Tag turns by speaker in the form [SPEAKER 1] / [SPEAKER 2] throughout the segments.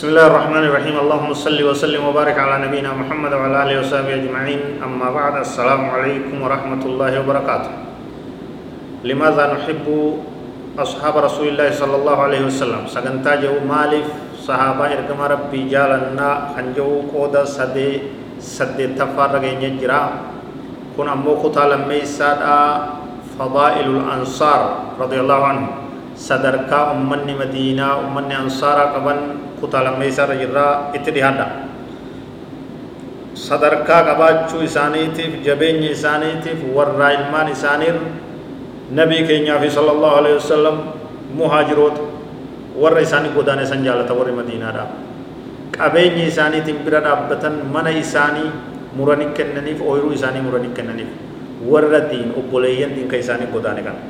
[SPEAKER 1] بسم الله الرحمن الرحيم اللهم صل وسلم وبارك على نبينا محمد وعلى اله وصحبه اجمعين اما بعد السلام عليكم ورحمه الله وبركاته لماذا نحب اصحاب رسول الله صلى الله عليه وسلم سغنتا جو مالف صحابه ارغم ربي جالنا خنجو قودا سدي سدي تفرغ نجرا كن امو لميسادا فضائل الانصار رضي الله عنهم sadarkaa ummanni madiinaa ummanni ansaaraa qaban kutaa lammeessaarra jirraa itti dhihaadha sadarkaa qabaachuu isaaniitiif jabeenya isaaniitiif warraa ilmaan isaaniir nabii keenyaa fi sala allahu alaihi wasallam muhaajiroota warra isaanii godaane san jaalata warri madiinaadha qabeenyi isaaniitiin bira dhaabbatan mana isaanii muranii kennaniif ooyiruu isaanii muranii kennaniif warra diin obboleeyyan diinka isaanii godaane kana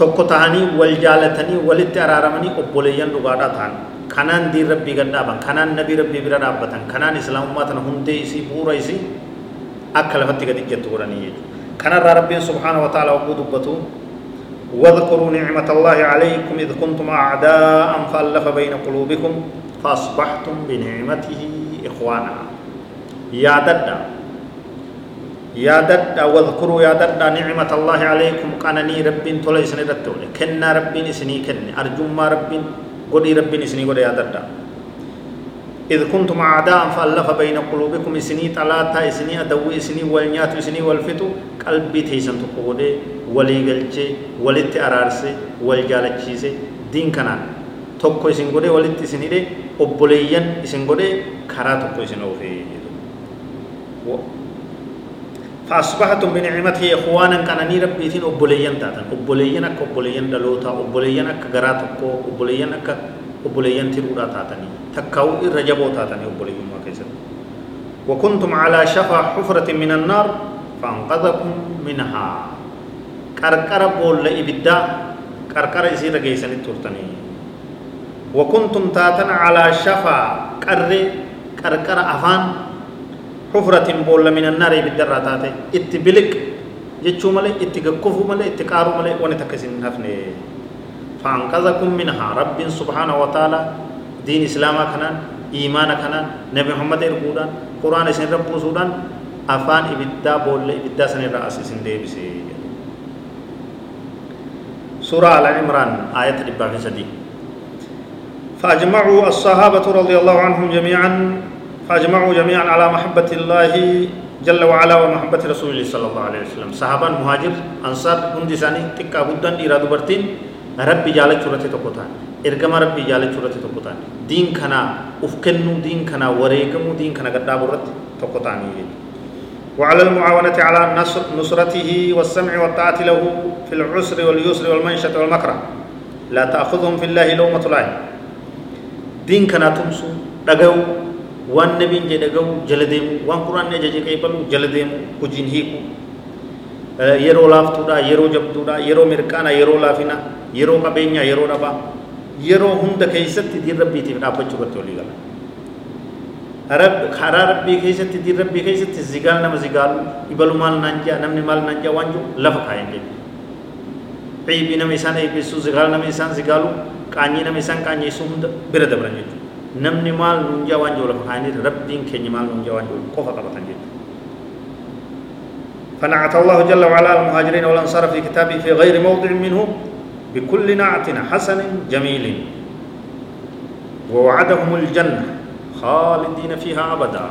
[SPEAKER 1] tokko tahanii wal jaalatanii walitti araaramanii obboleeyyan dhugaadhaa ta'an kanaan diin rabbii gad dhaaban kanaan nabii rabbii bira dhaabbatan kanaan islaamummaa tana hundee isii bu'uura isii akka lafatti gad ijjattu godhanii jechuudha kanarraa rabbiin subhaanahu wa ta'ala wagguu dubbatu واذكروا نعمة الله عليكم إذ كنتم أعداء فألف بين قلوبكم فأصبحتم بنعمته إخوانا يا ددا yaadadha wadkuruu yaadadha nicmata allaahi calaykum qananii rabbiin tola isin irratti oole kennaa rabbiin isinii kenne arjummaa rabbiin godhii rabbiin isinii godhe yaadadha إذ كنتم أعداء فألف بين قلوبكم إسني طلاتا إسني أدوي إسني والنيات إسني والفتو قلبي تيسن تقودي ولي قلچي ولت أرارسي والجالچيسي دين كنان tokko isin godhe walitti isin hidhe obboleeyyan isin godhe karaa tokko isin oofe فأصبحتم بنعمته إخوانا. كانني ربيتين أبوليين تاتن أبوليين أك أبوليين دلوتا. أبوليين أك غراتكو أبوليين أك أبوليين تيرودا تاتني. تكاو الرجبو تاتني أبوليين ما كيسر وكنتم على شفا حفرة من النار فأنقذكم منها. كركر بول إبدا كركر يصير جيسني تورتني. وكنتم تاتن على شفا كر كركر أفان. حفرة بول من النار بالدرة تاتي. اتبلك جتشو ملي اتقفوا ملي اتقاروا ملي ونتكسن نفني. فأنقذكم منها. رب سبحانه وتعالى دين إسلام كنان إيمان كنان نبي محمد إرقودان قرآن سن رب سودان أفان إبدا بول إبدا سن رأس سن ديبسي سورة على عمران آية ربا في سدي. فأجمعوا الصحابة رضي الله عنهم جميعا. فأجمعوا جميعا على محبة الله جل وعلا ومحبة رسول الله صلى الله عليه وسلم. صحابا مهاجر أنصار هندي ساني تكا بدن إرادو برتين ربي جالة شرطة تقوتان. إرقام ربي جالة شرطة تقوتان. دين كنا أفكنو دين كنا وريقمو دين كنا قد دابرت تقوتان. وعلى المعاونة على نصر نصرته والسمع والطاعة له في العسر واليسر والمنشة والمكره. لا تأخذهم في الله لومة لائم دين كنا تمسو دقو waan nabiin jedhe gahu jala deemu waan quraanni ajaje qeebalu jala deemu hojiin hiiku yeroo laaftuudha yeroo jabduudha yeroo mirqaana yeroo laafina yeroo qabeenya yeroo dhabaa yeroo hunda keessatti diin rabbiitiif dhaabbachuu irratti walii gala karaa rabbii keessatti diin rabbii keessatti zigaal nama zigaalu ibalu maal naan jaa namni maal naan jaa waan jiru lafa kaayan jedhe ciibii nama isaan eebbisuu zigaal nama isaan zigaalu qaanyii nama isaan qaanyeessuu hunda bira dabran jechuudha namni maal nuun jaa waan jiru lafa kaayanii rabbiin keenya maal nuun jaa waan jiru qofa qabatan jechuudha فنعت الله جل وعلا المهاجرين والأنصار في كتابه في غير موضع منه بكل نعت حسن جميل ووعدهم الجنة خالدين فيها أبدا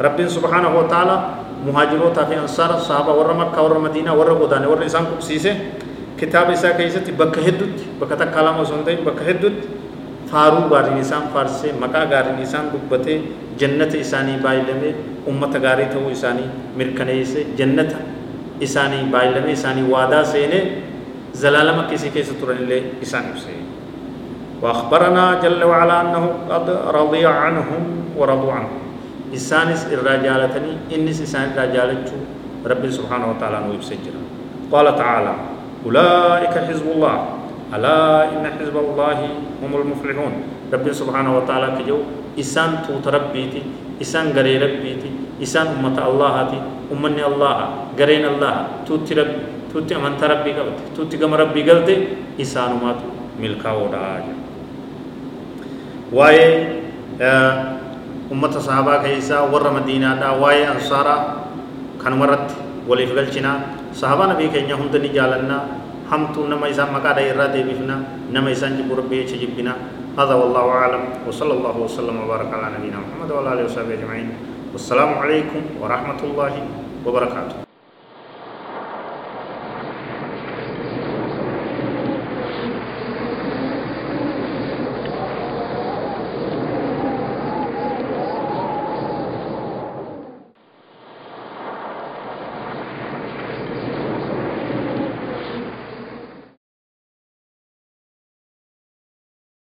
[SPEAKER 1] رب سبحانه وتعالى مهاجروتا في أنصار الصحابة ورا مكة ورا مدينة ورا غدان ورا إسان كبسيسة كتاب إسا كيسة بك هدد بك تكلم وسنتين بك هدد faaruu gaariin isaan faarsee maqaa gaariin isaan dubbate jannata isaanii baay'ilame ummata gaarii ta'uu isaanii mirkaneesse jannata isaanii baay'ilame isaanii waadaa seenee zalaalama akkasii keessa turan illee isaan ibse وأخبرنا جل وعلا أنه قد رضي عنهم ورضوا عنه إسانس الرجالتني إنس إسان الرجالة رب سبحانه وتعالى نويب سجرا قال تعالى أولئك حزب الله ألا إن حزب الله هم المفلحون. رب سبحانه وتعالى كجو إسان توت ربيتي إسان غري ربيتي إسان أمة الله هاتي أمني الله غرين الله توت رب توت أمانت ربي قلت توت قم ربي قلت إسان أمات ملكا وداج. واي أمة صحابة كيسا ور مدينة دا واي أنصارا كان مرت وليف قلچنا صحابة نبي كينيا هندني جالنا همتو نما إسان مقادة إرادة بفنا نما إسان جبور بيه چجبنا هذا والله أعلم. وصلى الله وسلم وبارك على نبينا محمد وعلى آله وصحبه أجمعين. والسلام عليكم ورحمة الله وبركاته.